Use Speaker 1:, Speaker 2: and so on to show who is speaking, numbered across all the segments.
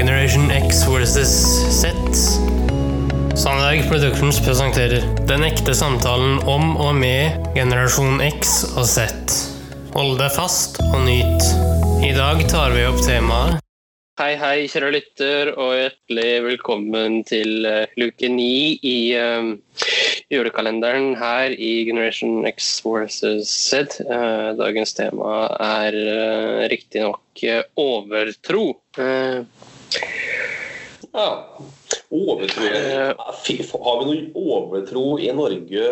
Speaker 1: Generation X versus Z. Sandberg Productions presenterer Den ekte samtalen om og med generasjon X og Z. Hold deg fast og nyt. I dag tar vi opp temaet Hei, hei, kjære lytter, og hjertelig velkommen til eh, luke ni i eh, julekalenderen her i Generation X versus Z. Eh, dagens tema er riktignok overtro.
Speaker 2: Ja. Overtro
Speaker 1: Eh.
Speaker 2: Har vi noe overtro i Norge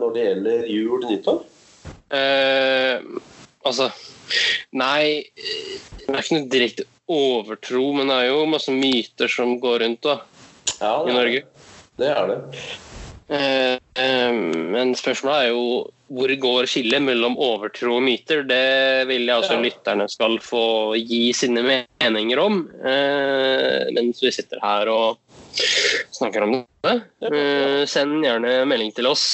Speaker 2: når det gjelder jul nyttår?
Speaker 1: Eh, altså Nei, det er ikke noe direkte overtro, men det er jo masse myter som går rundt da,
Speaker 2: Ja,
Speaker 1: i Norge.
Speaker 2: Det er det.
Speaker 1: Eh, eh, men spørsmålet er jo hvor går skillet mellom overtro og myter? Det vil jeg altså
Speaker 2: Ja.
Speaker 1: lytterne skal få gi sine meninger om eh, mens vi sitter her og snakker om det. Eh, send gjerne melding til oss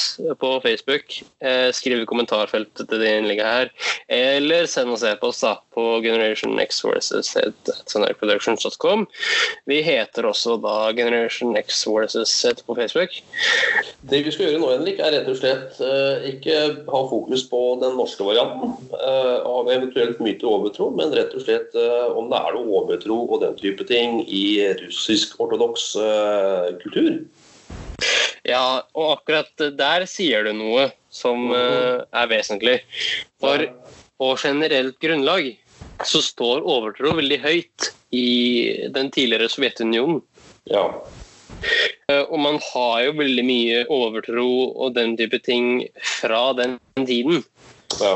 Speaker 1: på Facebook. Eh, skriv i kommentarfeltet til det innlegget her. Eller send oss e-post da, på Generation X versus productions.com. Vi heter også da Generation X versus Z på Facebook.
Speaker 2: Det vi skal gjøre nå, Henrik, er rett og slett eh, ikke ha fokus på den norske varianten eh, av eventuelt myte og overtro, men rett og slett om det er noe overtro og den type ting i russisk-ortodoks eh, kultur.
Speaker 1: Ja, og akkurat der sier du noe som eh, er vesentlig. For på generelt grunnlag så står overtro veldig høyt i den tidligere Sovjetunionen.
Speaker 2: Ja.
Speaker 1: Eh, Og man har jo veldig mye overtro og den type ting fra den tiden.
Speaker 2: ja.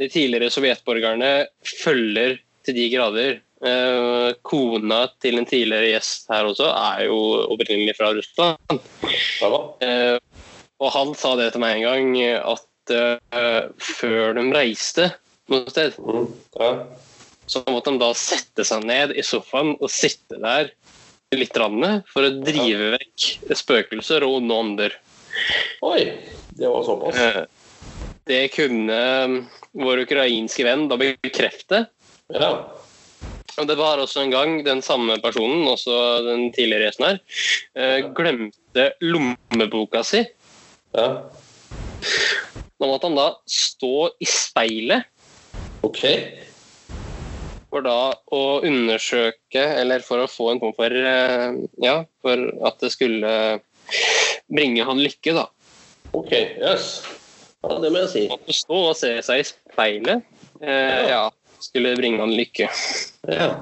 Speaker 1: De tidligere sovjetborgerne følger til de grader. Eh, Kona til en tidligere gjest her også er jo opprinnelig fra Russland. Eh, og han sa det til meg en gang, at eh, før de reiste noe sted,
Speaker 2: Mm. ja.
Speaker 1: så måtte de da sette seg ned i sofaen og sitte der litt for å drive vekk spøkelser og onde ånder.
Speaker 2: Oi, det var såpass.
Speaker 1: Det kunne vår ukrainske venn da bekrefte.
Speaker 2: Ja.
Speaker 1: Det var også en gang den samme personen, også den tidligere gjesten her, eh, glemte lommeboka si.
Speaker 2: ja.
Speaker 1: Da måtte han da stå i speilet
Speaker 2: OK.
Speaker 1: for da å undersøke, eller for å få en form for eh, Ja, for at det skulle bringe han lykke, da.
Speaker 2: OK. Yes. Ja, det må jeg si.
Speaker 1: Måtte stå og se seg i speilet. Eh, ja, skulle bringe han lykke.
Speaker 2: Ja.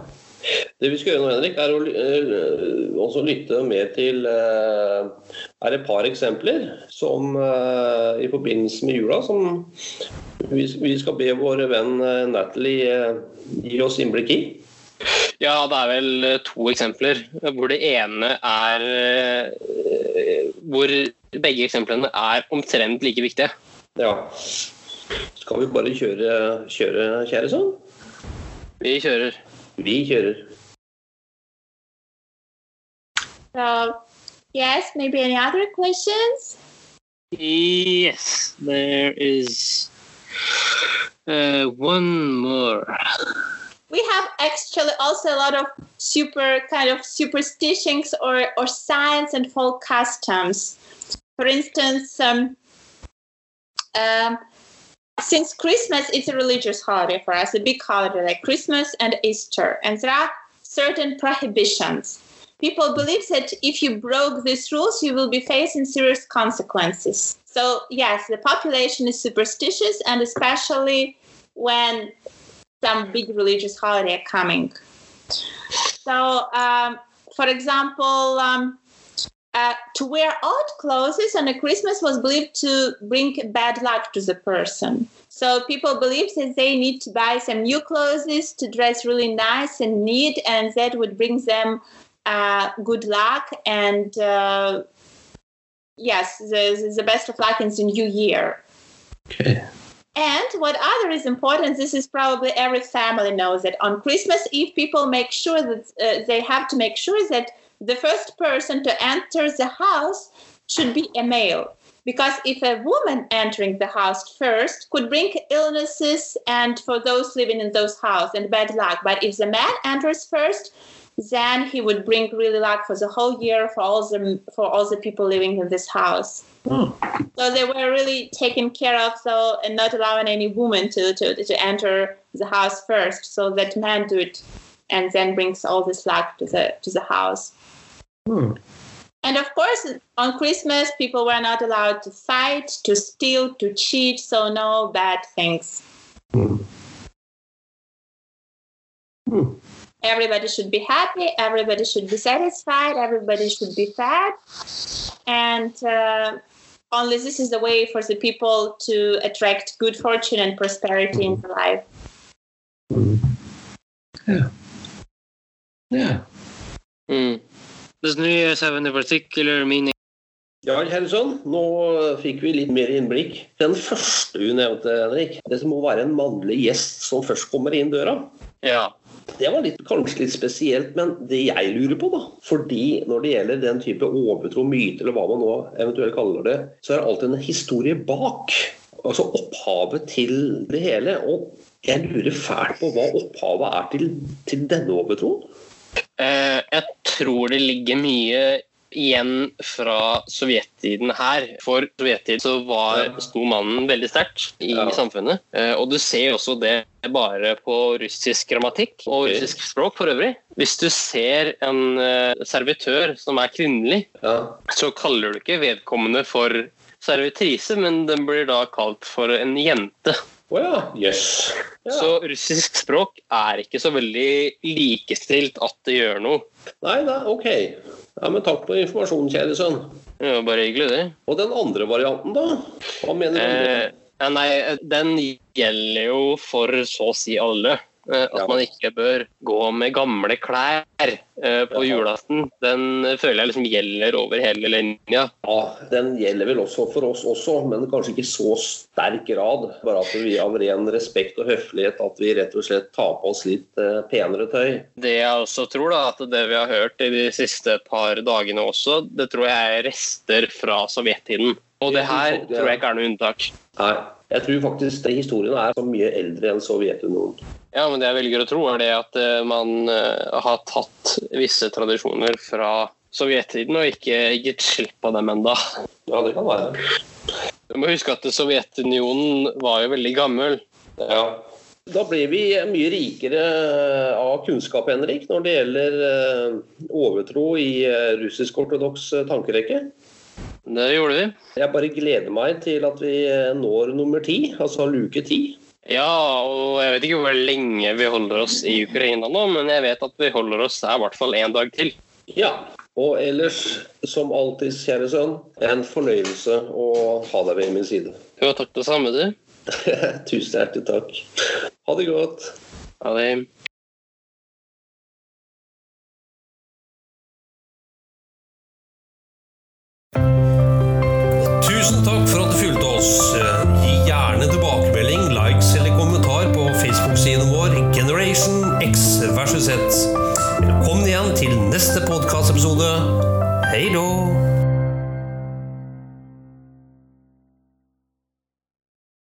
Speaker 2: Det vi skal gjøre nå, Henrik, er å eh, også lytte mer til eh, er et par eksempler som eh, i forbindelse med jula som vi, vi skal be vår venn Natalie gi oss innblikk i.
Speaker 1: Ja, det er vel to eksempler. Hvor det ene er Hvor begge eksemplene er omtrent like viktige.
Speaker 2: Ja. Skal vi bare kjøre, kjøre kjære sånn?
Speaker 1: Vi kjører.
Speaker 2: Vi kjører.
Speaker 3: So, yes, maybe any other questions?
Speaker 1: Yes, there is uh, one more.
Speaker 3: We have actually also a lot of super kind of superstitions or, or signs and folk customs. For instance, um, um, since Christmas is a religious holiday for us, a big holiday like Christmas and Easter, and there are certain prohibitions. People believe that if you broke these rules, you will be facing serious consequences. So, yes, the population is superstitious, and especially when some big religious holiday are coming. So, um, for example, um, uh, to wear odd clothes on a Christmas was believed to bring bad luck to the person. So people believed that they need to buy some new clothes to dress really nice and neat, and that would bring them uh, good luck and uh, yes, the, the best of luck in the new year.
Speaker 2: Okay.
Speaker 3: And what other is important, this is probably every family knows that on Christmas Eve, people make sure that uh, they have to make sure that the first person to enter the house should be a male. because if a woman entering the house first could bring illnesses and for those living in those houses and bad luck but if the man enters first then he would bring really luck for the whole year for all the for all the people living in this house
Speaker 2: Hmm.
Speaker 3: so they were really taken care of so and not allowing any woman to, to, to enter the house first so that man do it and then brings all this luck to the to the house
Speaker 2: Hmm.
Speaker 3: and of course, on Christmas, people were not allowed to fight, to steal, to cheat, so no bad things.
Speaker 2: Hmm. Hmm.
Speaker 3: Everybody should be happy, everybody should be satisfied, everybody should be fed. And uh, only this is the way for the people to attract good fortune and prosperity in their life.
Speaker 2: Ja. Ja.
Speaker 1: Mm. Does New Year's have any particular meaning?
Speaker 2: Ja, Kjellson, nå fikk vi litt mer innblikk. Den første du nevnte, Henrik, det må være en mannlig gjest som først kommer inn døra.
Speaker 1: Ja.
Speaker 2: Det var litt, kanskje litt spesielt, men det jeg lurer på, da Fordi når det gjelder den type overtro, myte, eller hva man nå eventuelt kaller det, så er det alltid en historie bak. Altså opphavet til det hele. Og jeg lurer fælt på hva opphavet er til, til denne overtroen.
Speaker 1: Eh, jeg tror det ligger mye igjen fra sovjettiden her. For sovjettiden så var, sto mannen veldig sterkt i
Speaker 2: Ja.
Speaker 1: samfunnet. Eh, og du ser også det bare på russisk grammatikk og russisk språk for øvrig. Hvis du ser en eh, servitør som er kvinnelig,
Speaker 2: Ja.
Speaker 1: så kaller du ikke vedkommende for servitrise, men den blir da kalt for en jente.
Speaker 2: Å ja. Jøss. Ja.
Speaker 1: Så russisk språk er ikke så veldig likestilt at det gjør noe.
Speaker 2: Nei da, ok. Ja, men Takk for informasjonen, kjære sønn.
Speaker 1: Ja, bare hyggelig, det.
Speaker 2: Og den andre varianten, da? Hva mener du?
Speaker 1: Eh, nei, den gjelder jo for så å si alle. Eh, at man ikke bør gå med gamle klær eh, på julaften. Den eh, føler jeg liksom gjelder over hele linja.
Speaker 2: Ja, Den gjelder vel også for oss også, men kanskje ikke i så sterk grad. Bare at vi av ren respekt og høflighet at vi rett og slett tar på oss litt penere tøy.
Speaker 1: Det jeg også tror, da, at det vi har hørt i de siste par dagene også, det tror jeg er rester fra sovjettiden. Og det her tror jeg ikke er noe unntak.
Speaker 2: Nei, jeg tror faktisk de historien er så mye eldre enn Sovjetunionen.
Speaker 1: Ja, men det jeg velger å tro, er det at eh, man eh, har tatt visse tradisjoner fra sovjettiden og ikke gitt slipp på dem enda.
Speaker 2: Ja, det kan være.
Speaker 1: Du må huske at Sovjetunionen var jo veldig gammel.
Speaker 2: Ja. Da blir vi mye rikere av kunnskap, Henrik, når det gjelder eh, overtro i russisk-ortodoks tankerekke.
Speaker 1: Det gjorde vi.
Speaker 2: Jeg bare gleder meg til at vi eh, når nummer ti, altså luke ti.
Speaker 1: Ja, og jeg vet ikke hvor lenge vi holder oss i Ukraina nå, men jeg vet at vi holder oss her i hvert fall en dag til.
Speaker 2: Ja. Og ellers, som alltid, kjære sønn, en fornøyelse å ha deg ved min side.
Speaker 1: Jo, takk det samme, du.
Speaker 2: Tusen hjertelig takk. Ha det godt.
Speaker 1: Ha det.